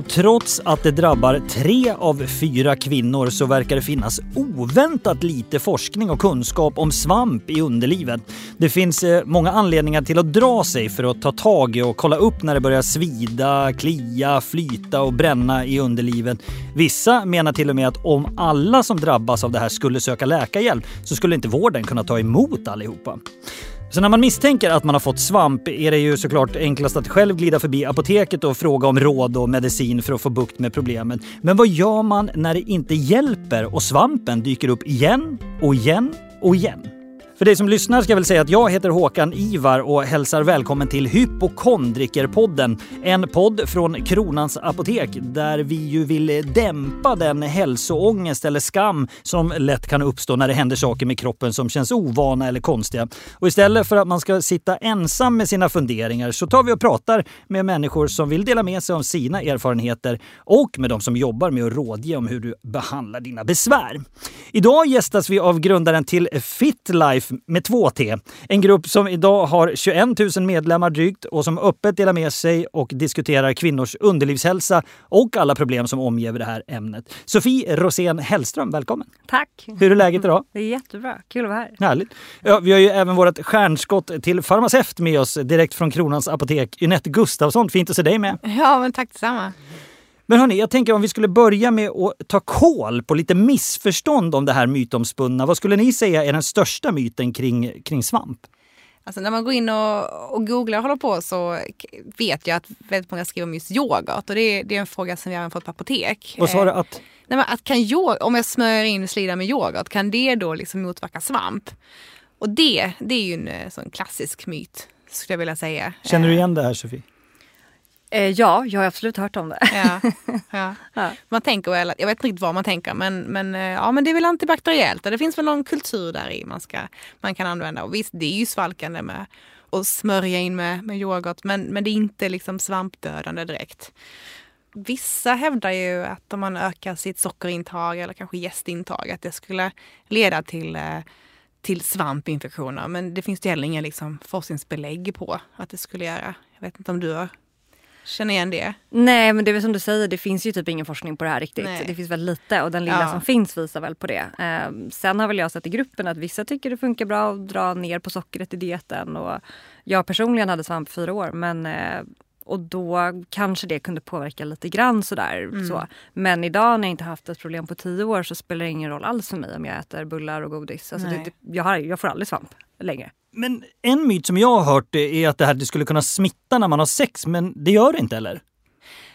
Ja, trots att det drabbar tre av fyra kvinnor så verkar det finnas oväntat lite forskning och kunskap om svamp i underlivet. Det finns eh, många anledningar till att dra sig för att ta tag i och kolla upp när det börjar svida, klia, flyta och bränna i underlivet. Vissa menar till och med att om alla som drabbas av det här skulle söka läkarhjälp så skulle inte vården kunna ta emot allihopa. Så när man misstänker att man har fått svamp är det ju såklart enklast att själv glida förbi apoteket och fråga om råd och medicin för att få bukt med problemet. Men vad gör man när det inte hjälper och svampen dyker upp igen och igen och igen? För dig som lyssnar ska jag väl säga att jag heter Håkan Ivar och hälsar välkommen till Hypokondrikerpodden. En podd från Kronans Apotek där vi ju vill dämpa den hälsoångest eller skam som lätt kan uppstå när det händer saker med kroppen som känns ovana eller konstiga. Och istället för att man ska sitta ensam med sina funderingar så tar vi och pratar med människor som vill dela med sig av sina erfarenheter och med de som jobbar med att rådge om hur du behandlar dina besvär. Idag gästas vi av grundaren till Fitlife med två T. En grupp som idag har 21 000 medlemmar drygt och som öppet delar med sig och diskuterar kvinnors underlivshälsa och alla problem som omger det här ämnet. Sofie Rosén Hellström, välkommen! Tack! Hur är läget idag? Det är jättebra, kul att vara här. Härligt! Ja, vi har ju även vårt stjärnskott till farmaceut med oss direkt från Kronans Apotek, Ynette Gustafsson. Fint att se dig med! Ja, men tack detsamma! Men hörni, jag tänker om vi skulle börja med att ta koll på lite missförstånd om det här mytomspunna. Vad skulle ni säga är den största myten kring, kring svamp? Alltså när man går in och, och googlar och håller på så vet jag att väldigt många skriver om just yoghurt och det är, det är en fråga som vi även fått på apotek. Vad sa du? Att? Eh, nej, men att kan yoghurt, om jag smörjer in slidan med yoghurt, kan det då liksom motverka svamp? Och det, det är ju en eh, sån klassisk myt skulle jag vilja säga. Känner du igen det här Sofie? Eh, ja, jag har absolut hört om det. Ja, ja. ja. Man tänker väl, jag vet inte riktigt vad man tänker, men, men, eh, ja, men det är väl antibakteriellt. Det finns väl någon kultur där i man, ska, man kan använda. Och visst, det är ju svalkande med att smörja in med, med yoghurt, men, men det är inte liksom svampdödande direkt. Vissa hävdar ju att om man ökar sitt sockerintag eller kanske gästintag, att det skulle leda till eh, till svampinfektioner. Men det finns det heller inga liksom, forskningsbelägg på att det skulle göra. Jag vet inte om du har känner igen det? Nej men det är väl som du säger, det finns ju typ ingen forskning på det här riktigt. Nej. Det finns väldigt lite och den lilla Ja. som finns visar väl på det. Eh, sen har väl jag sett i gruppen att vissa tycker det funkar bra att dra ner på sockret i dieten. Och jag personligen hade svamp i fyra år men eh, och då kanske det kunde påverka lite grann sådär. Mm. Så. Men idag när jag inte haft ett problem på tio år så spelar det ingen roll alls för mig om jag äter bullar och godis. Alltså det, det, jag, har, jag får aldrig svamp längre. Men en myt som jag har hört är att det här skulle kunna smitta när man har sex, men det gör det inte eller?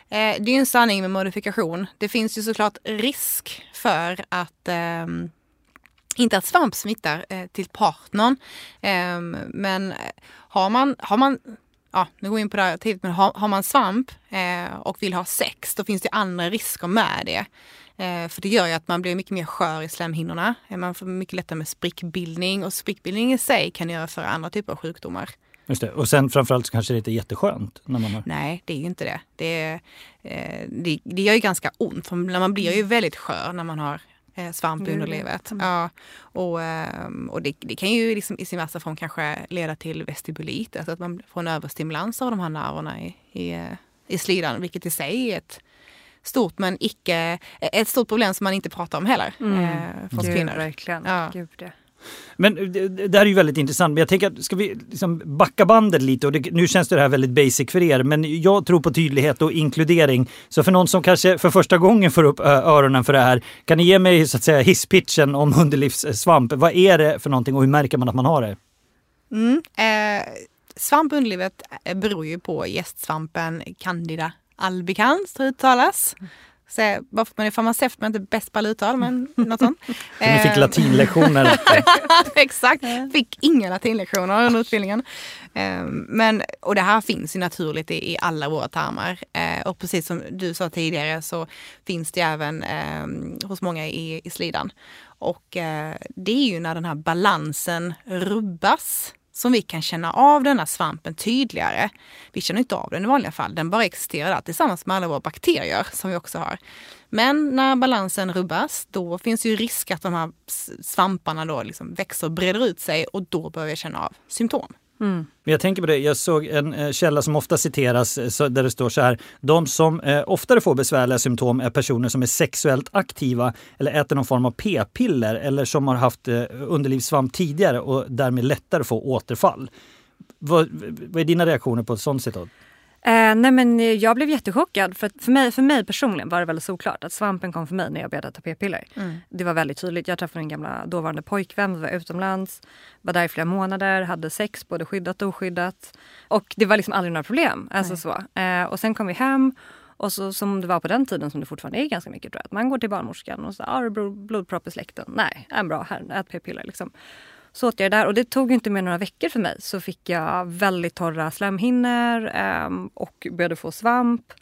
Eh, det är en sanning med modifikation. Det finns ju såklart risk för att ehm, inte att svamp smittar eh, till partnern. Ehm, men har man, har man Ja, nu går vi in på det här tidigt, men har, har man svamp eh, och vill ha sex, då finns det andra risker med det. Eh, för det gör ju att man blir mycket mer skör i slemhinnorna. Eh, Man får mycket lättare med sprickbildning och sprickbildning i sig kan göra för andra typer av sjukdomar. Just det. Och sen framförallt så kanske det inte är jätteskönt när man har... Nej, det är ju inte det. Det, eh, det, det gör ju ganska ont. För man blir ju väldigt skör när man har eh, svamp i Mm. underlivet. Ja, och ehm, och det, det kan ju liksom i sin värsta form kanske leda till vestibulit, alltså att man får en överstimulans av de här nerverna i, i, i slidan, vilket i sig är ett stort men icke, ett stort problem som man inte pratar om heller Mm. eh, för oss Gud, kvinnor. verkligen. Ja. Gud, det. Men det, det här är ju väldigt intressant. Men jag tänker att ska vi liksom backa bandet lite? Och det, nu känns det här väldigt basic för er, men jag tror på tydlighet och inkludering. Så för någon som kanske för första gången får upp öronen för det här, kan ni ge mig så att säga hisspitchen om underlivssvamp? Vad är det för någonting och hur märker man att man har det? Mm. Eh, svamp underlivet eh, beror ju på gästsvampen Candida albicans, tror uttalas. Så, bara för att man är farmaceut men inte bäst på alla uttal, men något sånt. För ni fick Eh, latinlektioner. Exakt, fick inga latinlektioner under utbildningen. Eh, Men, och det här finns ju naturligt i, i alla våra tarmar. Eh, och precis som du sa tidigare så finns det även hos många i, i slidan. Och det är ju när den här balansen rubbas som vi kan känna av denna svampen tydligare. Vi känner inte av den i vanliga fall, den bara existerar där tillsammans med alla våra bakterier som vi också har. Men när balansen rubbas, då finns ju risk att de här svamparna då liksom växer och breder ut sig och då börjar vi känna av symptom. Mm. Jag tänker på det, jag såg en eh, källa som ofta citeras eh, där det står så här. De som eh, oftare får besvärliga symptom är personer som är sexuellt aktiva eller äter någon form av p-piller eller som har haft underlivssvamp tidigare och därmed lättare få återfall. Vad, vad är dina reaktioner på ett sånt citat? Eh, nej men jag blev jättechockad. För, för, mig, för mig personligen var det väldigt såklart att svampen kom för mig när jag började ta p-piller. Mm. Det var väldigt tydligt. Jag träffade min gamla dåvarande pojkvän, var utomlands, var där i flera månader, hade sex både skyddat och oskyddat. Och det var liksom aldrig några problem. Alltså så. Eh, och sen kom vi hem och så, som det var på den tiden, som det fortfarande är ganska mycket tror jag. Att man går till barnmorskan och så har du blodpropp i släkten? Nej, är bra, här, ät p-piller liksom. Så åt jag det där och det tog inte mer några veckor för mig så fick jag väldigt torra slemhinnor um, och började få svamp.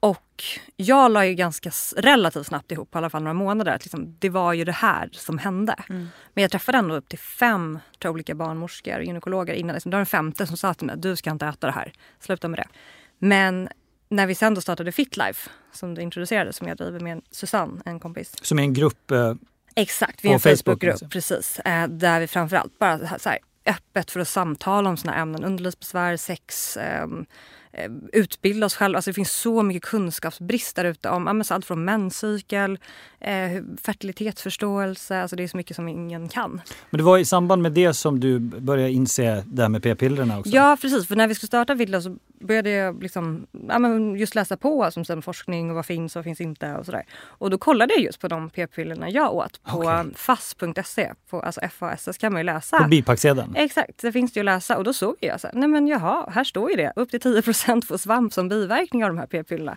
Och jag la ju ganska relativt snabbt ihop, i alla fall några månader, att liksom, det var ju det här som hände. Mm. Men jag träffade ändå upp till fem tror, olika barnmorskor och gynekologer innan. Liksom, det var den femte som sa till mig, du ska inte äta det här, sluta med det. Men när vi sen då startade Fitlife, som du introducerade, som jag driver med Susanne, en kompis. Som är en grupp eh, Exakt, vi är en Facebookgrupp Facebook precis. Eh, där vi framförallt bara så här, öppet för att samtala om såna ämnen. Underlivsbesvär, sex, ehm, eh, utbilda oss själva. Alltså det finns så mycket kunskapsbrist där ute om allt från menscykel, eh, fertilitetsförståelse. Alltså det är så mycket som ingen kan. Men det var i samband med det som du började inse det här med p-pillerna också? Ja precis, för när vi skulle starta Vidla så började jag liksom, ja, just läsa på som sen forskning och vad finns och vad finns inte och sådär. Och då kollade jag just på de p-pillerna jag åt på okay. fass.se, alltså FASS kan man ju läsa. På bipacksedeln? Exakt, det finns det ju att läsa och då såg jag så här, nej men jaha, här står ju det, upp till 10 får svamp som biverkning av de här p-pillerna.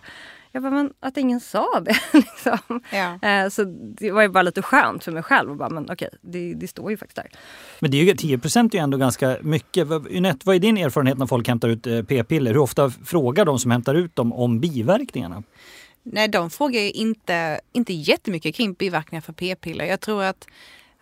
Jag bara, men att ingen sa det. liksom. ja. eh, så det var ju bara lite skönt för mig själv. Och bara, men okej, det, det står ju faktiskt där. Men det är ju, 10 är ju ändå ganska mycket. Ynette, vad är din erfarenhet när folk hämtar ut eh, p-piller? Hur ofta frågar de som hämtar ut dem om biverkningarna? Nej, de frågar ju inte, inte jättemycket kring biverkningar för p-piller. Jag tror att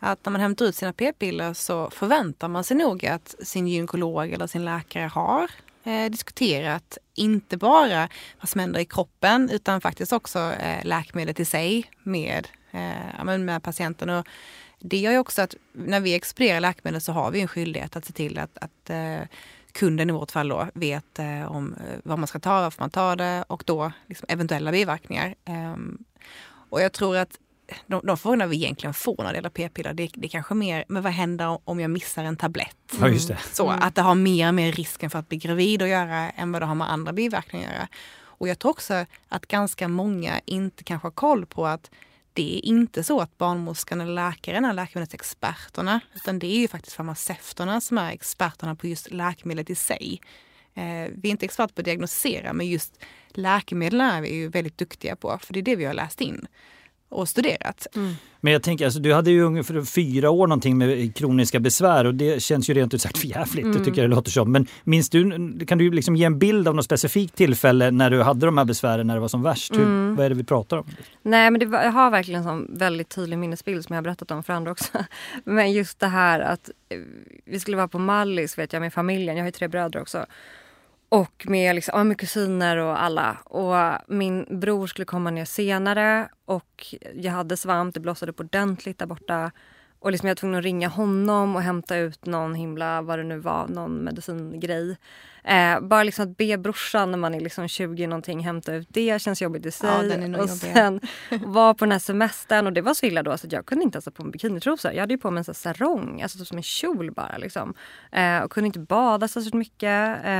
att när man hämtar ut sina p-piller så förväntar man sig nog att sin gynekolog eller sin läkare har eh, diskuterat inte bara vad som händer i kroppen utan faktiskt också eh, läkemedlet i sig med, eh, med patienten. Och det gör ju också att när vi expedierar läkemedel så har vi en skyldighet att se till att, att eh, kunden i vårt fall då vet eh, om eh, vad man ska ta, varför man tar det och då liksom eventuella biverkningar. Ehm, och jag tror att de, de frågorna vi egentligen får när det gäller p-piller, det, det är kanske mer, men vad händer om jag missar en tablett? Ja, just det. Så mm. att det har mer och mer risken för att bli gravid att göra än vad det har med andra biverkningar att göra. Och jag tror också att ganska många inte kanske har koll på att det är inte så att barnmorskan eller läkaren är läkemedelsexperterna, utan det är ju faktiskt farmaceuterna som är experterna på just läkemedlet i sig. Eh, vi är inte experter på att diagnostisera, men just läkemedel är vi ju väldigt duktiga på, för det är det vi har läst in och studerat. Mm. Men jag tänker, alltså, du hade ju ungefär fyra år någonting med kroniska besvär och det känns ju rent ut sagt förjävligt. Mm. Det tycker jag det låter som. Men minns du, kan du liksom ge en bild av något specifikt tillfälle när du hade de här besvären när det var som värst? Hur, mm. Vad är det vi pratar om? Nej men det var, jag har verkligen en sån väldigt tydlig minnesbild som jag har berättat om för andra också. Men just det här att eh, vi skulle vara på Mallis vet jag med familjen. Jag har ju tre bröder också. Och med, liksom, ja, med kusiner och alla. Och min bror skulle komma ner senare och jag hade svamp, det blossade upp ordentligt där borta. Och liksom jag var tvungen att ringa honom och hämta ut någon himla, vad det nu var, någon medicingrej. Eh, bara liksom att be brorsan när man är liksom 20 någonting hämta ut det känns jobbigt i sig. Ja, och sen var på den här semestern och det var så illa då så att jag kunde inte ens ha på mig bikinitrosor. Jag hade ju på mig en sån sarong, alltså typ som en kjol bara liksom. Eh, och kunde inte bada särskilt mycket. Eh,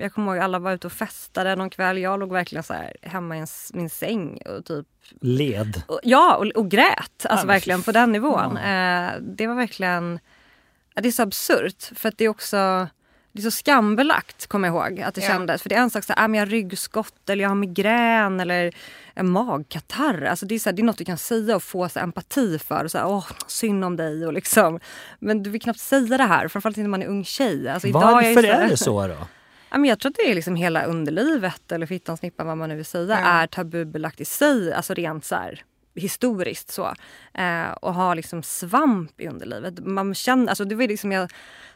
jag kommer ihåg alla var ute och festade någon kväll. Jag låg verkligen så här hemma i min säng och typ Led? Och, ja, och, och grät. Alltså verkligen på den nivån. Ja. Eh, det var verkligen... Det är så absurt för att det är också det är så skambelagt kommer jag ihåg att det ja. kändes. För det är en sak så här, ah, jag har ryggskott eller jag har migrän eller en magkatarr. Alltså det, är så här, det är något du kan säga och få så här, empati för. Och så här, Åh, synd om dig och liksom. Men du vill knappt säga det här, framförallt inte när man är ung tjej. Alltså, Varför är, så, är, det så då? jag tror att det är liksom hela underlivet eller fittan, snippan, vad man nu vill säga, mm. är tabubelagt i sig. Alltså rent så historiskt så. Eh, och ha liksom svamp i underlivet. Man känner, alltså det var liksom jag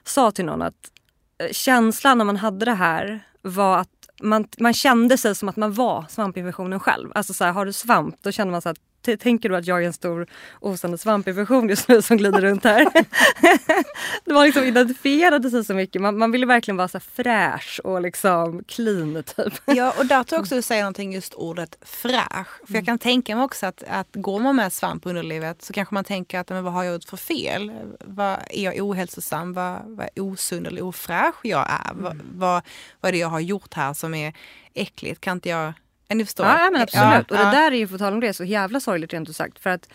sa till någon att Eh, känslan när man hade det här var att man, man kände sig som att man var svampinfektionen själv. Alltså så här, har du svamp då känner man så att tänker du att jag är en stor osande svampinfektion just nu som glider runt här? det var liksom identifierade sig så mycket. Man, man ville verkligen vara så fräsch och liksom clean typ. Ja och där tror jag också du säger någonting just ordet fräsch. För jag kan tänka mig också att, att går man med svamp under livet så kanske man tänker att men vad har jag gjort för fel? Vad, är jag ohälsosam? Vad, vad osund eller ofräsch jag är? Mm. Vad, vad, vad är det jag har gjort här som är äckligt? Kan inte jag ni förstår? Ja men absolut. Ja, och det där är ju, på tal om det, så jävla sorgligt rent ut sagt. För att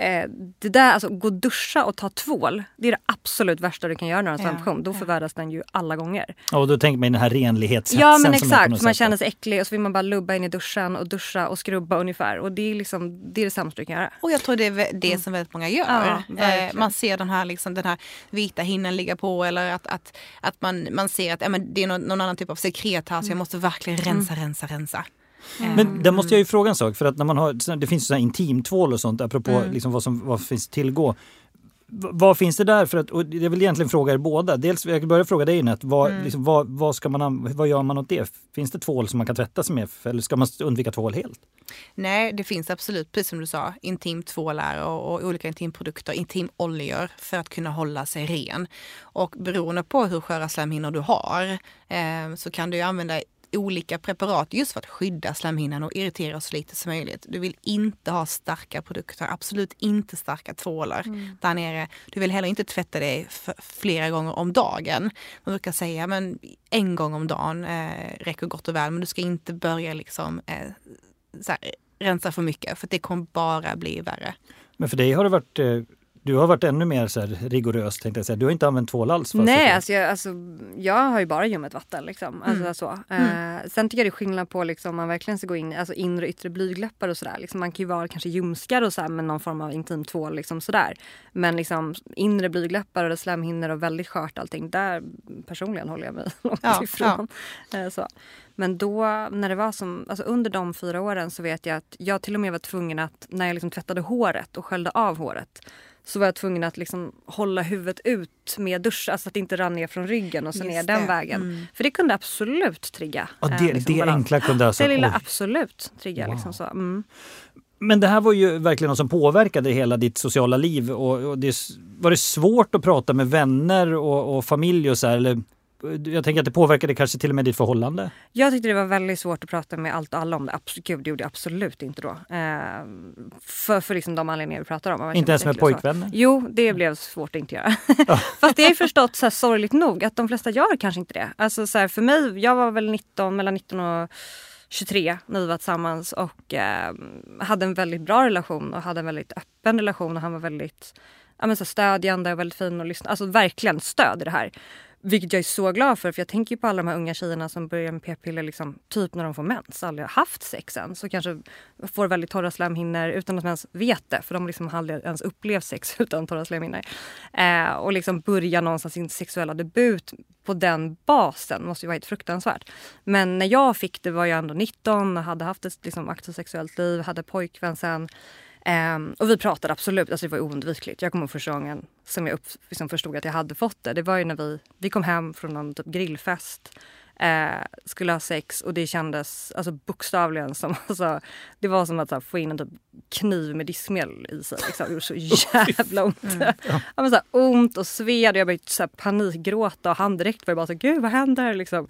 eh, det där, alltså gå och duscha och ta tvål, det är det absolut värsta du kan göra när du har en svampinfektion. Då förvärras den ju alla gånger. och då tänker man den här renlighetshetsen. Ja men exakt, man känner sig äcklig och så vill man bara lubba in i duschen och duscha och skrubba ungefär. Och det är liksom det, är det sämsta du kan göra. Och jag tror det är det mm. som väldigt många gör. Ja, eh, man ser den här, liksom, den här vita hinnan ligga på eller att, att, att man, man ser att äh, men det är någon, någon annan typ av sekret här så jag mm. måste verkligen rensa, mm. rensa, rensa. Mm. Men där måste jag ju fråga en sak, för att när man har, det finns så här intimtvål och sånt, apropå mm. liksom vad som vad finns tillgå. Vad finns det där för att, och jag vill egentligen fråga er båda. Dels, jag börjar fråga dig Nett, vad, mm. liksom, vad, vad, ska man, vad gör man åt det? Finns det tvål som man kan tvätta sig med eller ska man undvika tvål helt? Nej, det finns absolut, precis som du sa, intimtvålar och, och olika intimprodukter, intimoljor för att kunna hålla sig ren. Och beroende på hur sköra slemhinnor du har eh, så kan du använda olika preparat just för att skydda slemhinnan och irritera så lite som möjligt. Du vill inte ha starka produkter, absolut inte starka tvålar mm. där nere. Du vill heller inte tvätta dig flera gånger om dagen. Man brukar säga men en gång om dagen eh, räcker gott och väl men du ska inte börja liksom eh, så här, rensa för mycket för det kommer bara bli värre. Men för dig har det varit eh du har varit ännu mer så här rigorös tänkte jag säga. Du har inte använt tvål alls? Nej, alltså jag, alltså jag, har ju bara ljummet vatten. Liksom. Alltså mm. så. Mm. Eh, sen tycker jag det är skillnad på liksom, om man verkligen ska gå in i alltså inre och yttre blygdläppar och sådär. Liksom, man kan ju vara kanske ljumskar och så med någon form av intim tvål. Liksom, sådär. Men liksom, inre blygdläppar och slemhinnor och väldigt skört allting. Där personligen håller jag mig långt ja, ifrån. Ja. Eh, så. Men då när det var som, alltså under de fyra åren så vet jag att jag till och med var tvungen att när jag liksom tvättade håret och sköljde av håret så var jag tvungen att liksom hålla huvudet ut med dusch, alltså att det inte rann ner från ryggen och så Just ner det. den vägen. Mm. För det kunde absolut trigga. Ja, det, eh, liksom det enkla kunde alltså... Det lilla oj. absolut trigga. Wow. Liksom så. Mm. Men det här var ju verkligen något som påverkade hela ditt sociala liv. Och, och det, var det svårt att prata med vänner och, och familj och så här, eller jag tänker att det påverkade kanske till och med ditt förhållande? Jag tyckte det var väldigt svårt att prata med allt och alla om det. Absolut, det gjorde jag absolut inte då. Eh, för för liksom de anledningar vi pratar om. Inte ens med pojkvänner? Jo, det blev svårt att inte göra. Fast det har jag förstått så här, sorgligt nog att de flesta gör kanske inte det. Alltså så här, för mig, jag var väl 19, mellan 19 och 23 när vi var tillsammans och eh, hade en väldigt bra relation och hade en väldigt öppen relation och han var väldigt ja, men så stödjande och väldigt fin och lyssna. Alltså verkligen stöd i det här. Vilket jag är så glad för, för jag tänker på alla de här unga tjejerna som börjar med p-piller liksom, typ när de får mens, aldrig har haft sex än. Så kanske får väldigt torra slemhinnor utan att de ens vet det. För de liksom aldrig ens upplevt sex utan torra slemhinnor. Eh, och liksom börja någonstans sin sexuella debut på den basen måste ju vara helt fruktansvärt. Men när jag fick det var jag ändå 19 och hade haft ett liksom, aktivt sexuellt liv, hade pojkvän sen. Um, och vi pratade absolut, alltså det var oundvikligt. Jag kommer ihåg första gången som jag upp, liksom förstod att jag hade fått det. Det var ju när vi, vi kom hem från någon typ grillfest eh, skulle ha sex och det kändes alltså, bokstavligen som... Alltså, det var som att här, få in en typ, kniv med diskmedel i sig. Liksom. Det gjorde så jävla ont. Mm. Ja. ja, men, så här, ont och sved och jag började så här, panikgråta och han direkt var bara så gud vad händer? Liksom.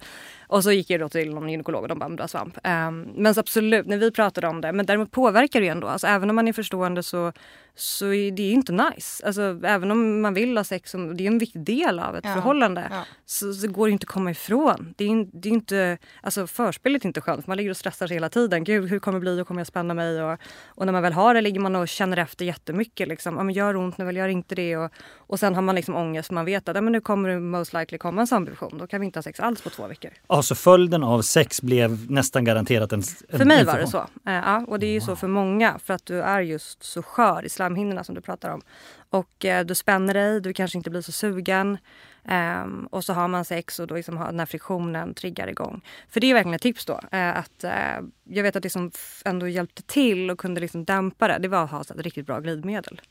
Och så gick jag då till någon gynekolog och de bara, du har svamp. Um, men så absolut, när vi pratade om det, men däremot påverkar det ju ändå. Alltså, även om man är förstående så, så är det ju inte nice. Alltså, även om man vill ha sex, och det är en viktig del av ett ja. förhållande, ja. Så, så, går det inte att komma ifrån. Det är, det är inte, alltså förspelet är inte skönt, man ligger och stressar sig hela tiden. Gud, hur kommer det bli? Hur kommer jag spänna mig? Och, och när man väl har det ligger man och känner efter jättemycket. Liksom. Ja, men gör ont nu, väl gör inte det. Och, och sen har man liksom ångest, man vet att ja, men nu kommer det most likely komma en sambution. Då kan vi inte ha sex alls på två veckor. Alltså följden av sex blev nästan garanterat en, en För mig var det så. Eh, ja, och det är ju wow. så för många för att du är just så skör i slemhinnorna som du pratar om. Och eh, du spänner dig, du kanske inte blir så sugen. Um, och så har man sex och då liksom har den här friktionen triggar igång. För det är verkligen ett tips då. Uh, att, uh, jag vet att det som ändå hjälpte till och kunde liksom dämpa det, det var att ha ett riktigt bra glidmedel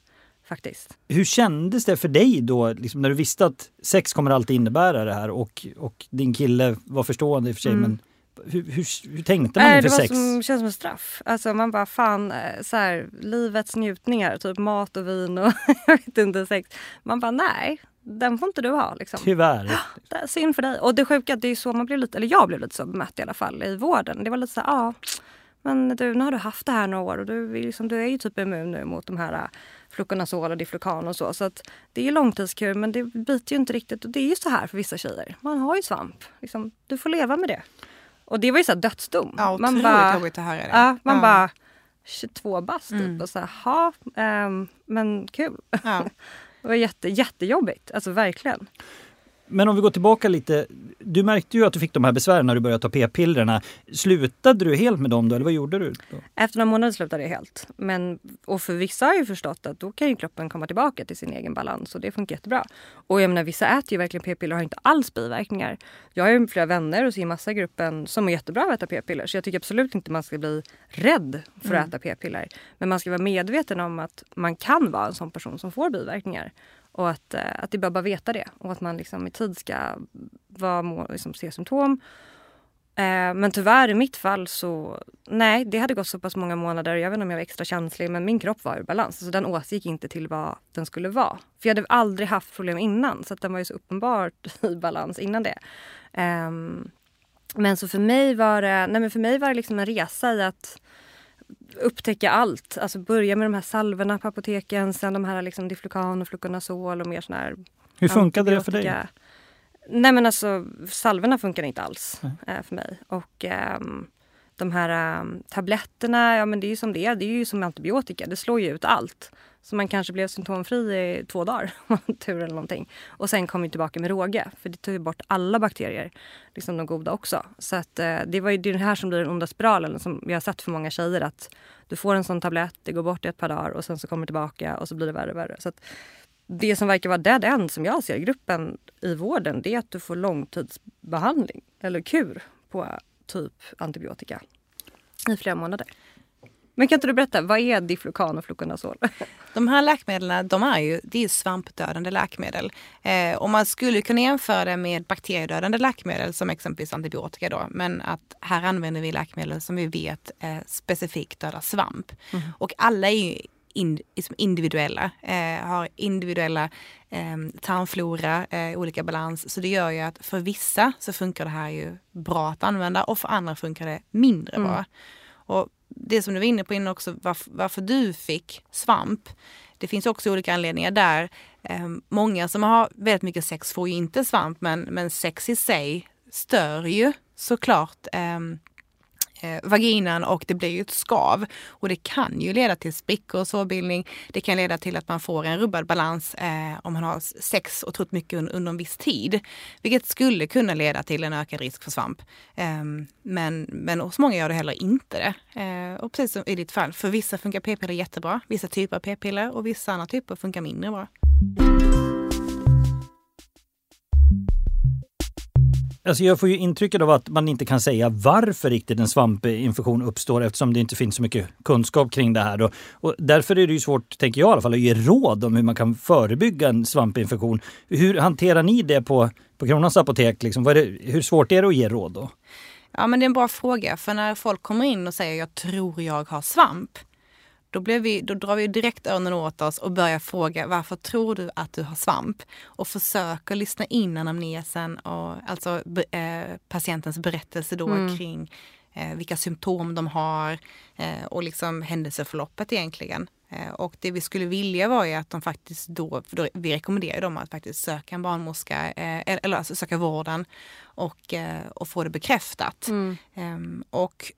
faktiskt. Hur kändes det för dig då, liksom när du visste att sex kommer alltid innebära det här och, och din kille var förstående i och för sig, mm. men Hur, hur, hur tänkte man inför det sex? som, känns som ett straff. Alltså man bara fan, eh, så här, livets njutningar, typ mat och vin och jag vet inte sex. Man bara nej, den får inte du ha liksom. Tyvärr. Det är synd för dig. Och det sjuka, det är så man blev lite, eller jag blev lite så bemött i alla fall i vården. Det var lite så ja men du nu har du haft det här några år och du, liksom, du är ju typ immun nu mot de här fluconazol och diflucan och så. Så att det är långtidskur men det biter ju inte riktigt. Och det är ju så här för vissa tjejer. Man har ju svamp. Liksom, du får leva med det. Och det var ju så här dödsdom. Ja, man bara, jobbigt att höra det. Ja, man Ja. bara 22 bast typ. Mm. Och så här, ehm, men kul. Ja. Det var jätte, jättejobbigt. Alltså verkligen. Men om vi går tillbaka lite. Du märkte ju att du fick de här besvären när du började ta p-pillerna. Slutade du helt med dem då eller vad gjorde du? Då? Efter några månader slutade jag helt. Men, och för vissa har ju förstått att då kan ju kroppen komma tillbaka till sin egen balans och det funkar jättebra. Och jag menar vissa äter ju verkligen p-piller och har inte alls biverkningar. Jag har ju flera vänner och ser massa i gruppen som är jättebra av att äta p-piller. Så jag tycker absolut inte man ska bli rädd för att äta p-piller. Men man ska vara medveten om att man kan vara en sån person som får biverkningar. Och att, eh, att det är bara veta det. Och att man liksom i tid ska vara, liksom, se symptom. Eh, men tyvärr i mitt fall så, nej det hade gått så pass många månader, jag vet inte om jag var extra känslig men min kropp var ur balans. Så den återgick inte till vad den skulle vara. För jag hade aldrig haft problem innan så att den var ju så uppenbart i balans innan det. Ehm, men så för mig var det, nej men för mig var det liksom en resa i att upptäcka allt. Alltså börja med de här salvorna på apoteken, sen de här liksom Diflucan och Fluconazol och mer sån här Hur funkade det för dig? Nej men alltså salvorna funkar inte alls eh, för mig. Och ehm, de här ehm, tabletterna, ja men det är ju som det är. Det är ju som antibiotika. Det slår ju ut allt. Så man kanske blev symptomfri i två dagar, om man tur eller någonting. Och sen kom vi tillbaka med råge. För det tar ju bort alla bakterier. Liksom de goda också. Så att eh, det var ju det är det här som blir den onda spiralen som vi har sett för många tjejer. Att du får en sån tablett, det går bort i ett par dagar och sen så kommer det tillbaka och så blir det värre och värre. Så att det som verkar vara dead end som jag ser i gruppen i vården det är att du får långtidsbehandling eller kur på typ antibiotika i flera månader. Men kan inte du berätta, vad är Diflucan och Fluconazol? De här läkemedlen de är ju, det är svampdödande läkemedel. Eh, och man skulle kunna jämföra det med bakteriedödande läkemedel som exempelvis antibiotika. Då. Men att här använder vi läkemedel som vi vet eh, specifikt dödar svamp. Och alla är ju in, liksom individuella, eh, har individuella eh, tarmflora, eh, olika balans. Så det gör ju att för vissa så funkar det här ju bra att använda och för andra funkar det mindre bra. Och det som du var inne på innan också, varför, varför du fick svamp. Det finns också olika anledningar där. Eh, många som har väldigt mycket sex får ju inte svamp men, men sex i sig stör ju såklart eh, Eh, vaginan och det blir ju ett skav. Och det kan ju leda till sprickor och sårbildning. Det kan leda till att man får en rubbad balans eh, om man har sex otroligt mycket un under en viss tid. Vilket skulle kunna leda till en ökad risk för svamp. Eh, men, men hos många gör det heller inte det. Eh, och precis som i ditt fall, för vissa funkar p-piller jättebra. Vissa typer av p-piller och vissa andra typer funkar mindre bra. Alltså jag får ju intrycket av att man inte kan säga varför riktigt en svampinfektion uppstår eftersom det inte finns så mycket kunskap kring det här. Då. Och därför är det ju svårt, tänker jag i alla fall, att ge råd om hur man kan förebygga en svampinfektion. Hur hanterar ni det på, på Kronans apotek? Liksom? Vad är det, hur svårt är det att ge råd då? Ja men det är en bra fråga för när folk kommer in och säger jag tror jag har svamp. Då, blir vi, då drar vi direkt öronen åt oss och börjar fråga varför tror du att du har svamp? Och försöker lyssna in anamnesen och alltså eh, patientens berättelse då kring eh, vilka symptom de har eh, och liksom händelseförloppet egentligen. Eh, och det vi skulle vilja var ju att de faktiskt då, då vi rekommenderar dem att faktiskt söka en barnmorska eh, eller, alltså söka vården och, eh, och få det bekräftat. Ehm, och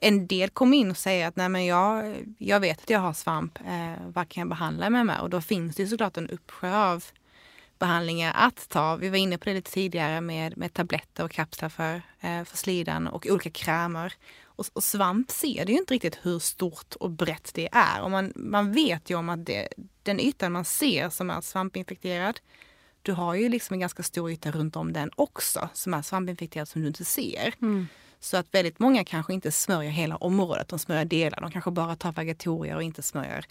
en del kommer in och säger att Nej, men jag, jag vet att jag har svamp, eh, vad kan jag behandla mig med? Och då finns det ju såklart en uppsjö av behandlingar att ta. Vi var inne på det lite tidigare med, med tabletter och kapslar för, eh, för slidan och olika krämer. Och, och svamp ser det ju inte riktigt hur stort och brett det är. Och man, man vet ju om att det, den ytan man ser som är svampinfekterad, du har ju liksom en ganska stor yta runt om den också som är svampinfekterad som du inte ser. Mm. Så att väldigt många kanske inte smörjer hela området, de smörjer delar. De kanske bara tar vagatorier och inte smörjer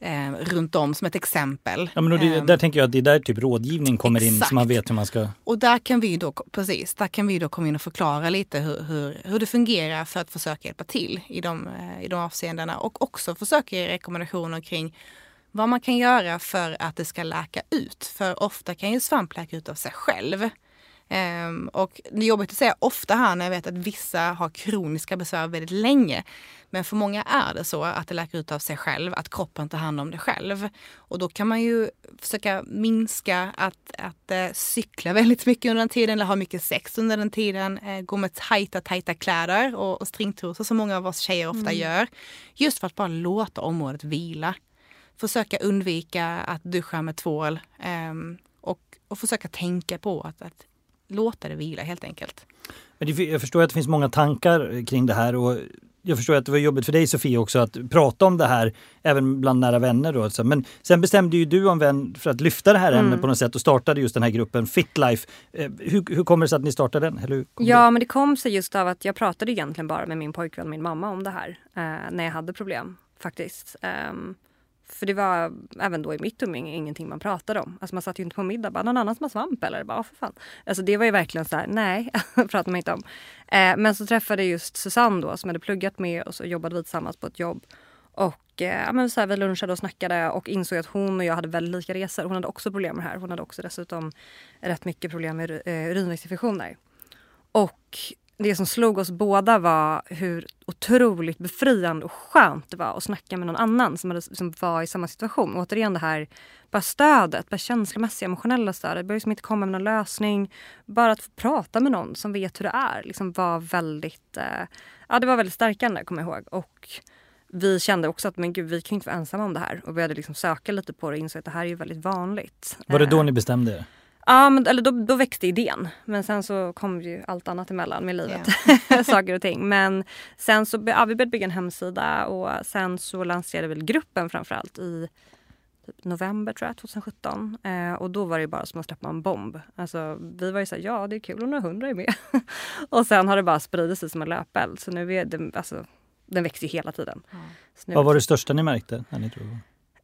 eh, runt om som ett exempel. Ja, men det, eh, där tänker jag att det är där typ rådgivning kommer in så man vet hur man ska... Och där kan vi då, precis, där kan vi då komma in och förklara lite hur, hur, hur det fungerar för att försöka hjälpa till i de, eh, i de avseendena och också försöka ge rekommendationer kring vad man kan göra för att det ska läka ut. För ofta kan ju svamp läka ut av sig själv. Um, och det är jobbigt att säga ofta här när jag vet att vissa har kroniska besvär väldigt länge. Men för många är det så att det läker ut av sig själv, att kroppen tar hand om det själv. Och då kan man ju försöka minska att, att uh, cykla väldigt mycket under den tiden eller ha mycket sex under den tiden. Uh, gå med tajta, tajta kläder och, och stringtrosor som många av oss tjejer ofta mm. gör. Just för att bara låta området vila. Försöka undvika att duscha med tvål um, och, och försöka tänka på att, att låta det vila helt enkelt. Men det, jag förstår att det finns många tankar kring det här och jag förstår att det var jobbigt för dig Sofie också att prata om det här även bland nära vänner. Då. Men sen bestämde ju du om vän för att lyfta det här mm. ämnet på något sätt och startade just den här gruppen Fitlife. Eh, hur, hur kommer det sig att ni startade den? Eller ja, det? men det kom sig just av att jag pratade egentligen bara med min pojkvän och min mamma om det här eh, när jag hade problem faktiskt. Um, för det var även då i mitt umgänge ingenting man pratade om. Alltså man satt ju inte på middag bara, någon annan som har svamp eller? Bara, för fan. Alltså det var ju verkligen så här, nej, pratar man inte om. Eh, men så träffade jag just Susanne då som hade pluggat med och så jobbade vi tillsammans på ett jobb. Och eh, men så här, vi lunchade och snackade och insåg att hon och jag hade väldigt lika resor. Hon hade också problem med det här. Hon hade också dessutom rätt mycket problem med eh, urinvägsinfektioner. Och det som slog oss båda var hur otroligt befriande och skönt det var att snacka med någon annan som, hade, som var i samma situation. återigen det här bara stödet, bara känslomässiga, emotionella stödet. Det behöver liksom inte komma med någon lösning. Bara att få prata med någon som vet hur det är liksom var väldigt, eh, ja, det var väldigt stärkande kommer jag ihåg. Och vi kände också att men gud, vi kan inte vara ensamma om det här och började liksom söka lite på det och insåg att det här är väldigt vanligt. Var det då eh, ni bestämde er? Ja, men, eller då, då växte idén. Men sen så kom ju allt annat emellan med livet. Yeah. Saker och ting. Men sen så ja, vi började bygga en hemsida och sen så lanserade vi gruppen framförallt i typ november tror jag, 2017. Eh, och då var det bara som att släppa en bomb. Alltså, vi var ju såhär, ja det är kul om några hundra är med. och sen har det bara spridit sig som en löpeld. Så nu är det, alltså, den växer ju hela tiden. Mm. Vad var det största ni märkte? När ni tror?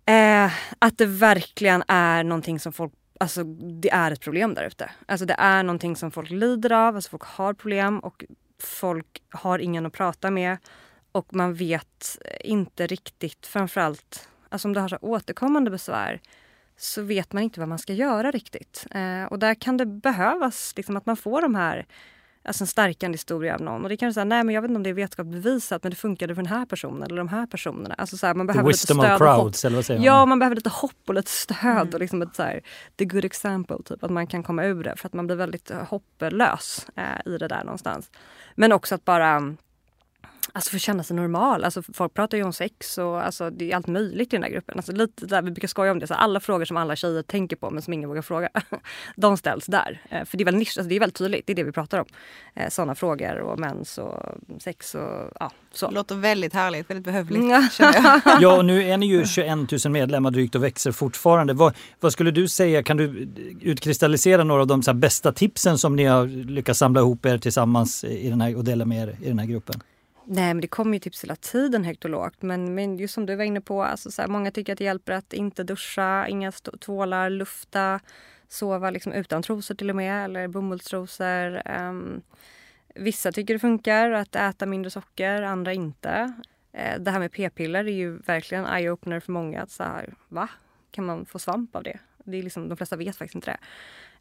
Eh, att det verkligen är någonting som folk Alltså det är ett problem där ute. Alltså det är någonting som folk lider av, alltså folk har problem och folk har ingen att prata med. Och man vet inte riktigt, framförallt alltså om du har så återkommande besvär så vet man inte vad man ska göra riktigt. Eh, och där kan det behövas liksom, att man får de här alltså en stärkande historia av någon. Och det kan säga, nej men jag vet inte om det är vetenskapligt bevisat men det funkade för den här personen eller de här personerna. Alltså så här, man behöver lite stöd crowds, eller vad säger man? Ja, man behöver lite hopp och lite stöd mm. och liksom ett så här, the good example, typ att man kan komma ur det för att man blir väldigt hopplös eh, i det där någonstans. Men också att bara Alltså för att känna sig normal. Alltså folk pratar ju om sex och alltså det är allt möjligt i den här gruppen. Alltså lite där, vi brukar skoja om det. Så alla frågor som alla tjejer tänker på men som ingen vågar fråga. De ställs där. Eh, för det är väldigt nisch, alltså det är väldigt tydligt. Det är det vi pratar om. Eh, Sådana frågor och mens och sex och ja, så. Det låter väldigt härligt, väldigt behövligt. ja, och nu är ni ju 21 000 medlemmar drygt och växer fortfarande. Vad, vad skulle du säga, kan du utkristallisera några av de så bästa tipsen som ni har lyckats samla ihop er tillsammans i den här, och dela med er i den här gruppen? Nej men det kommer ju tips hela tiden högt och lågt. Men, men just som du var inne på, alltså så här, många tycker att det hjälper att inte duscha, inga tvålar, lufta, sova liksom utan trosor till och med eller bomullstrosor. Um, vissa tycker det funkar att äta mindre socker, andra inte. Uh, det här med p-piller är ju verkligen eye-opener för många. Att så här, va? Kan man få svamp av det? det är liksom, de flesta vet faktiskt inte det.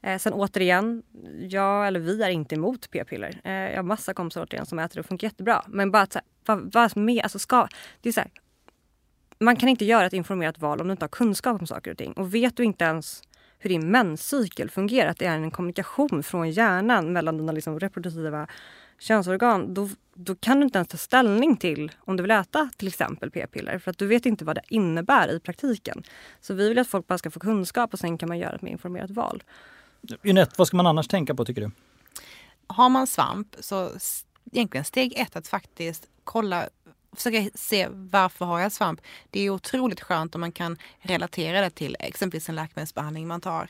Eh, sen återigen, jag eller vi är inte emot p-piller. Eh, jag har massa kompisar återigen som äter det och funkar jättebra. Men bara att så här, vad, vad med, alltså ska, det är så här, man kan inte göra ett informerat val om du inte har kunskap om saker och ting. Och vet du inte ens hur din menscykel fungerar, att det är en kommunikation från hjärnan mellan dina liksom reproduktiva könsorgan, då, då kan du inte ens ta ställning till om du vill äta till exempel p-piller för att du vet inte vad det innebär i praktiken. Så vi vill att folk bara ska få kunskap och sen kan man göra ett mer informerat val. Jeanette, vad ska man annars tänka på tycker du? Har man svamp så egentligen steg ett att faktiskt kolla försöka se varför har jag svamp. Det är otroligt skönt om man kan relatera det till exempelvis en läkemedelsbehandling man tar.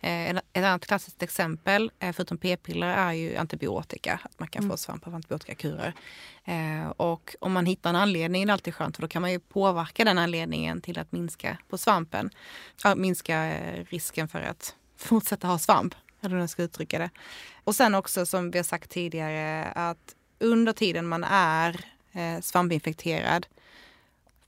Eh, ett annat klassiskt exempel, eh, förutom p-piller, är ju antibiotika. Att man kan mm. få svamp av antibiotikakurer. Eh, och om man hittar en anledning, det är alltid skönt, för då kan man ju påverka den anledningen till att minska på svampen. Minska risken för att fortsätta ha svamp, eller hur jag ska uttrycka det. Och sen också som vi har sagt tidigare, att under tiden man är svampinfekterad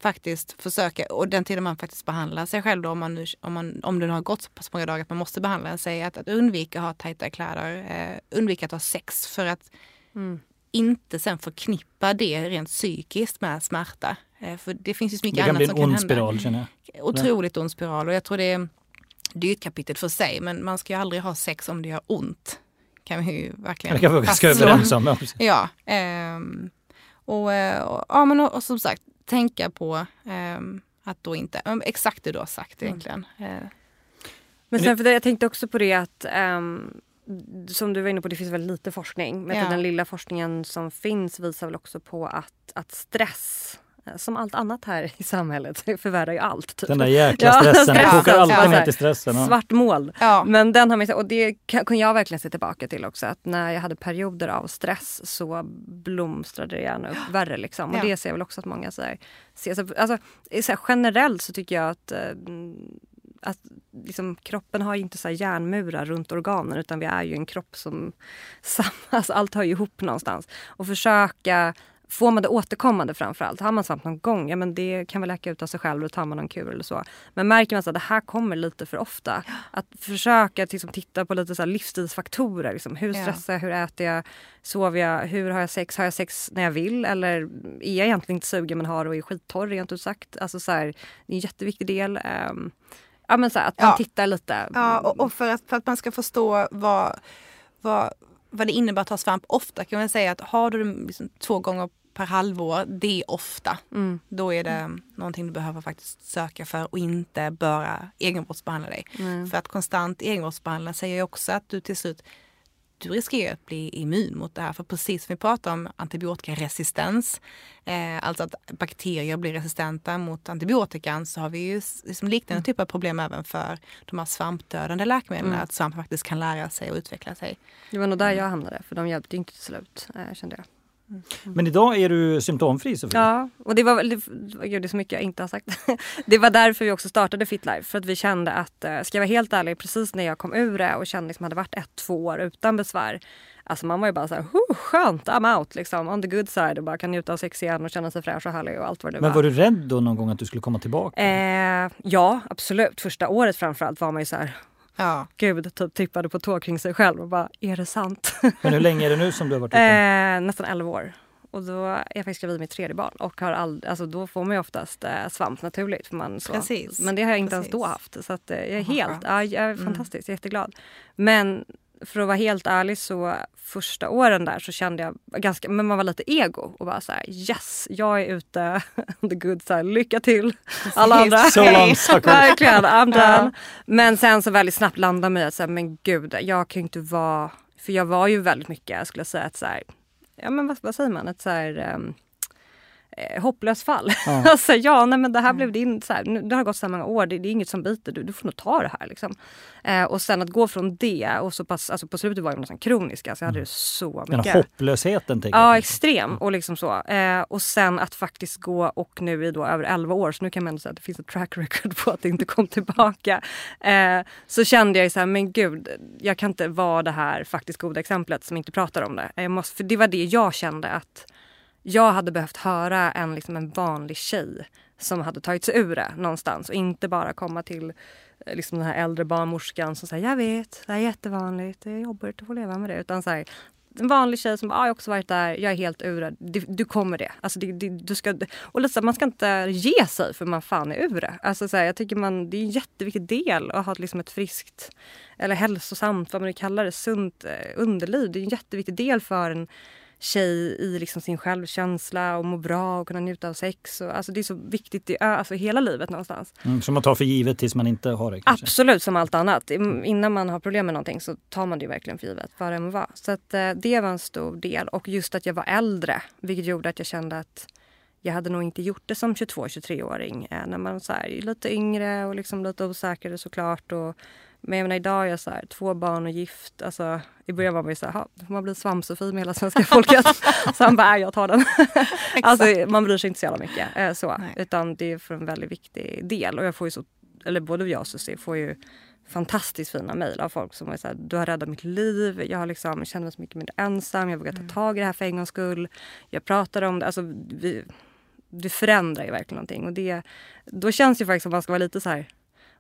faktiskt försöka, och den tiden man faktiskt behandlar sig själv då, om, man nu, om, man, om det har gått så pass många dagar att man måste behandla sig, att, att undvika att ha tajta kläder, eh, undvika att ha sex för att mm. inte sen förknippa det rent psykiskt med smärta. Eh, för det finns ju så mycket annat som kan hända. Det kan bli en ond spiral känner jag. Otroligt ond spiral och jag tror det är, det är ett kapitel för sig, men man ska ju aldrig ha sex om det gör ont. Kan vi ju verkligen Det kan vi ganska överens om. Ja. Eh, och, och, ja, men och, och som sagt, tänka på um, att då inte, um, exakt det du har sagt mm. egentligen. Mm. Men sen för det, jag tänkte också på det att um, som du var inne på, det finns väldigt lite forskning. Men ja. den lilla forskningen som finns visar väl också på att, att stress som allt annat här i samhället förvärrar ju allt. Typ. Den där jäkla stressen, ja, det kokar alltid ja. ner till stressen. Ja. Svart mål. Ja. Men den har och det kan jag verkligen se tillbaka till också. Att när jag hade perioder av stress så blomstrade det gärna upp värre. Liksom. Och det ser jag väl också att många så här, ser. Så, alltså, så här, generellt så tycker jag att eh, att liksom, kroppen har ju inte så järnmurar runt organen utan vi är ju en kropp som... Alltså, allt hör ju ihop någonstans. Och försöka Får man det återkommande framförallt, har man svamp någon gång, ja men det kan väl läka ut av sig själv och tar man någon kur eller så. Men märker man att det här kommer lite för ofta, att försöka liksom, titta på lite så livsstilsfaktorer. Liksom, hur stressar jag, hur äter jag, sover jag, hur har jag sex, har jag sex när jag vill eller är jag egentligen inte sugen men har och är skittorr rent ut sagt. Alltså, så här, det är en jätteviktig del. Um, ja, men så här, att man ja. tittar lite. Ja, och, och för, att, för att man ska förstå vad, vad vad det innebär att ha svamp ofta kan man säga att har du det liksom två gånger per halvår, det är ofta. Mm. Då är det mm. någonting du behöver faktiskt söka för och inte bara egenvårdsbehandla dig. Mm. För att konstant egenvårdsbehandla säger också att du till slut du riskerar att bli immun mot det här. För precis som vi pratar om antibiotikaresistens, eh, alltså att bakterier blir resistenta mot antibiotikan, så har vi ju liksom liknande mm. typer av problem även för de här svampdödande läkemedlen. Mm. Att svampen faktiskt kan lära sig och utveckla sig. Det var nog där jag hamnade, för de hjälpte inte till slut, eh, kände jag. Mm. Men idag är du symptomfri Sofie? Ja, och det var, det, gud, det är så mycket jag inte har sagt. det var därför vi också startade FitLife. För att vi kände att, eh, ska jag vara helt ärlig, precis när jag kom ur det och kände liksom hade varit ett, två år utan besvär. Alltså man var ju bara så här, skönt, I'm out liksom, on the good side och bara kan njuta av sex igen och känna sig fräsch och härlig och allt vad det Men var du rädd då någon gång att du skulle komma tillbaka? Eh, ja, absolut. Första året framförallt var man ju så här, Ja. Gud typ tippade på tå kring sig själv och bara, är det sant? Men hur länge är det nu som du har varit utan? Eh, nästan 11 år. Och då är jag faktiskt gravid med tredje barn och har all, alltså då får man ju oftast eh, svamp naturligt. För man så. Precis. Men det har jag inte Precis. ens då haft. Så att, eh, jag är helt, ja, jag är mm. fantastisk, mm. jätteglad. Men för att vara helt ärlig så första åren där så kände jag ganska, men man var lite ego och bara så här, yes, jag är ute, the good side, lycka till. Alla andra. So long, Verkligen, I'm done. Men sen så väldigt snabbt landade mig att säga, men gud, jag kan ju inte vara, för jag var ju väldigt mycket, jag skulle säga att så här, ja men vad, vad säger man, ett så här, um, eh, hopplöst fall. Ja. alltså, ja, nej, men det här blev din, så här, nu, det har gått så många år, det, det, är inget som biter, du, du får nog ta det här. Liksom. Eh, och sen att gå från det och så pass, alltså på slutet var jag nästan kronisk, alltså jag hade det så mycket. Den hopplösheten. Ja, jag. extrem. Och, liksom så. Eh, och sen att faktiskt gå och nu i då över 11 år, så nu kan man ändå säga att det finns ett track record på att det inte kom tillbaka. Eh, så kände jag ju så här, men gud, jag kan inte vara det här faktiskt goda exemplet som inte pratar om det. Jag måste, för det var det jag kände att jag hade behövt höra en, liksom en vanlig tjej som hade tagit sig ur det någonstans och inte bara komma till eh, liksom den här äldre barnmorskan som säger jag vet, det är jättevanligt, det är jobbigt att få leva med det. Utan så här, en vanlig tjej som bara, ah, jag har också varit där, jag är helt ur det. Du, du kommer det. Alltså, det, det, du ska, och liksom, man ska inte ge sig för man fan är ur det. Alltså, så här, jag tycker man, det är en jätteviktig del att ha liksom ett friskt eller hälsosamt, vad man nu kallar det, sunt eh, underliv. Det är en jätteviktig del för en tjej i liksom sin självkänsla och må bra och kunna njuta av sex. Och, alltså det är så viktigt i alltså hela livet någonstans. Mm, som man tar för givet tills man inte har det? Kanske. Absolut, som allt annat. Innan man har problem med någonting så tar man det verkligen för givet, vad det var. Så att, eh, det var en stor del. Och just att jag var äldre, vilket gjorde att jag kände att jag hade nog inte gjort det som 22-23-åring. Eh, när man så här, är lite yngre och liksom lite osäkrare såklart. Och, men jag menar, idag är jag så här, två barn och gift. Alltså, I början var man ju så här, får man bli svampsofie med hela svenska folket? så han bara, jag tar den. alltså, man bryr sig inte så jävla mycket. Eh, så. Utan det är för en väldigt viktig del. Och jag får ju så, eller både jag och Susie får ju fantastiskt fina mejl av folk som är såhär, du har räddat mitt liv, jag har liksom, känner mig så mycket mindre ensam, jag vågar ta mm. tag i det här för en gångs skull. Jag pratar om det, alltså vi, det förändrar ju verkligen någonting. Och det, då känns det ju faktiskt som att man ska vara lite så här,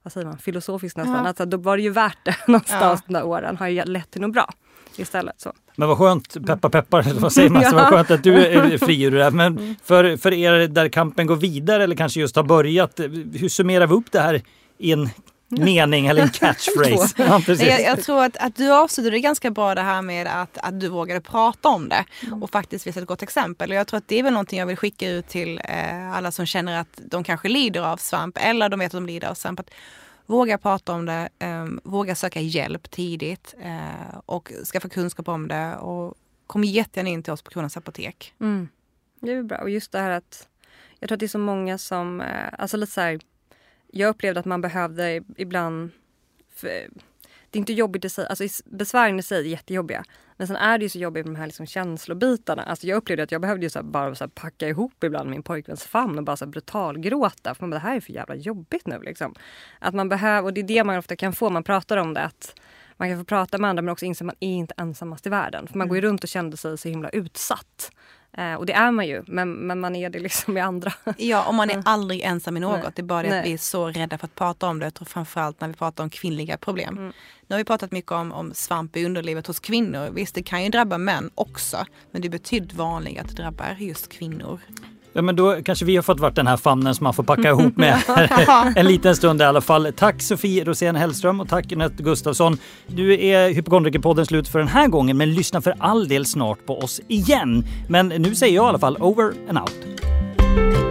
vad säger man, filosofisk nästan. Ja. Alltså, då var det ju värt det någonstans ja. de där åren. Har ju lett till något bra istället. Så. Men vad skönt, peppar peppar, vad säger man? ja. Vad skönt att du är fri ur det här. Men mm. för, för er där kampen går vidare eller kanske just har börjat, hur summerar vi upp det här i en mening eller en catchphrase. ja, jag, jag, tror att, att du avslutade ganska bra det här med att, att du vågade prata om det mm. och faktiskt visa ett gott exempel. Och jag tror att det är väl någonting jag vill skicka ut till eh, alla som känner att de kanske lider av svamp eller de vet att de lider av svamp. Att våga prata om det, eh, våga söka hjälp tidigt eh, och skaffa kunskap om det. Och kom jättegärna in till oss på Kronans Apotek. Mm. Det är bra. Och just det här att jag tror att det är så många som, eh, alltså lite så här, jag upplevde att man behövde ibland... det är inte jobbigt i sig, alltså besvären i sig är jättejobbiga. Men sen är det ju så jobbigt med de här liksom känslobitarna. Alltså jag upplevde att jag behövde ju så bara så packa ihop ibland min pojkväns famn och bara så brutalgråta. För man bara, det här är för jävla jobbigt nu liksom. Att man behöver, och det är det man ofta kan få, man pratar om det att man kan få prata med andra men också inse att man är inte ensammast i världen. För man mm. går ju runt och kände sig så himla utsatt. Eh, och det är man ju, men, men man är det liksom med andra. Ja, och man är aldrig ensam i något. Nej. Det är bara det Nej. att vi är så rädda för att prata om det. Och framförallt när vi pratar om kvinnliga problem. Mm. Nu har vi pratat mycket om, om svamp i underlivet hos kvinnor. Visst, det kan ju drabba män också. Men det är betydligt vanligare att det drabbar just kvinnor. Ja, men då kanske vi har fått vara den här famnen som man får packa ihop med en liten stund i alla fall. Tack Sofie Rosén Hellström och tack Anette Gustafsson. Nu är Hypokondrikerpodden slut för den här gången, men lyssna för all del snart på oss igen. Men nu säger jag i alla fall over and out.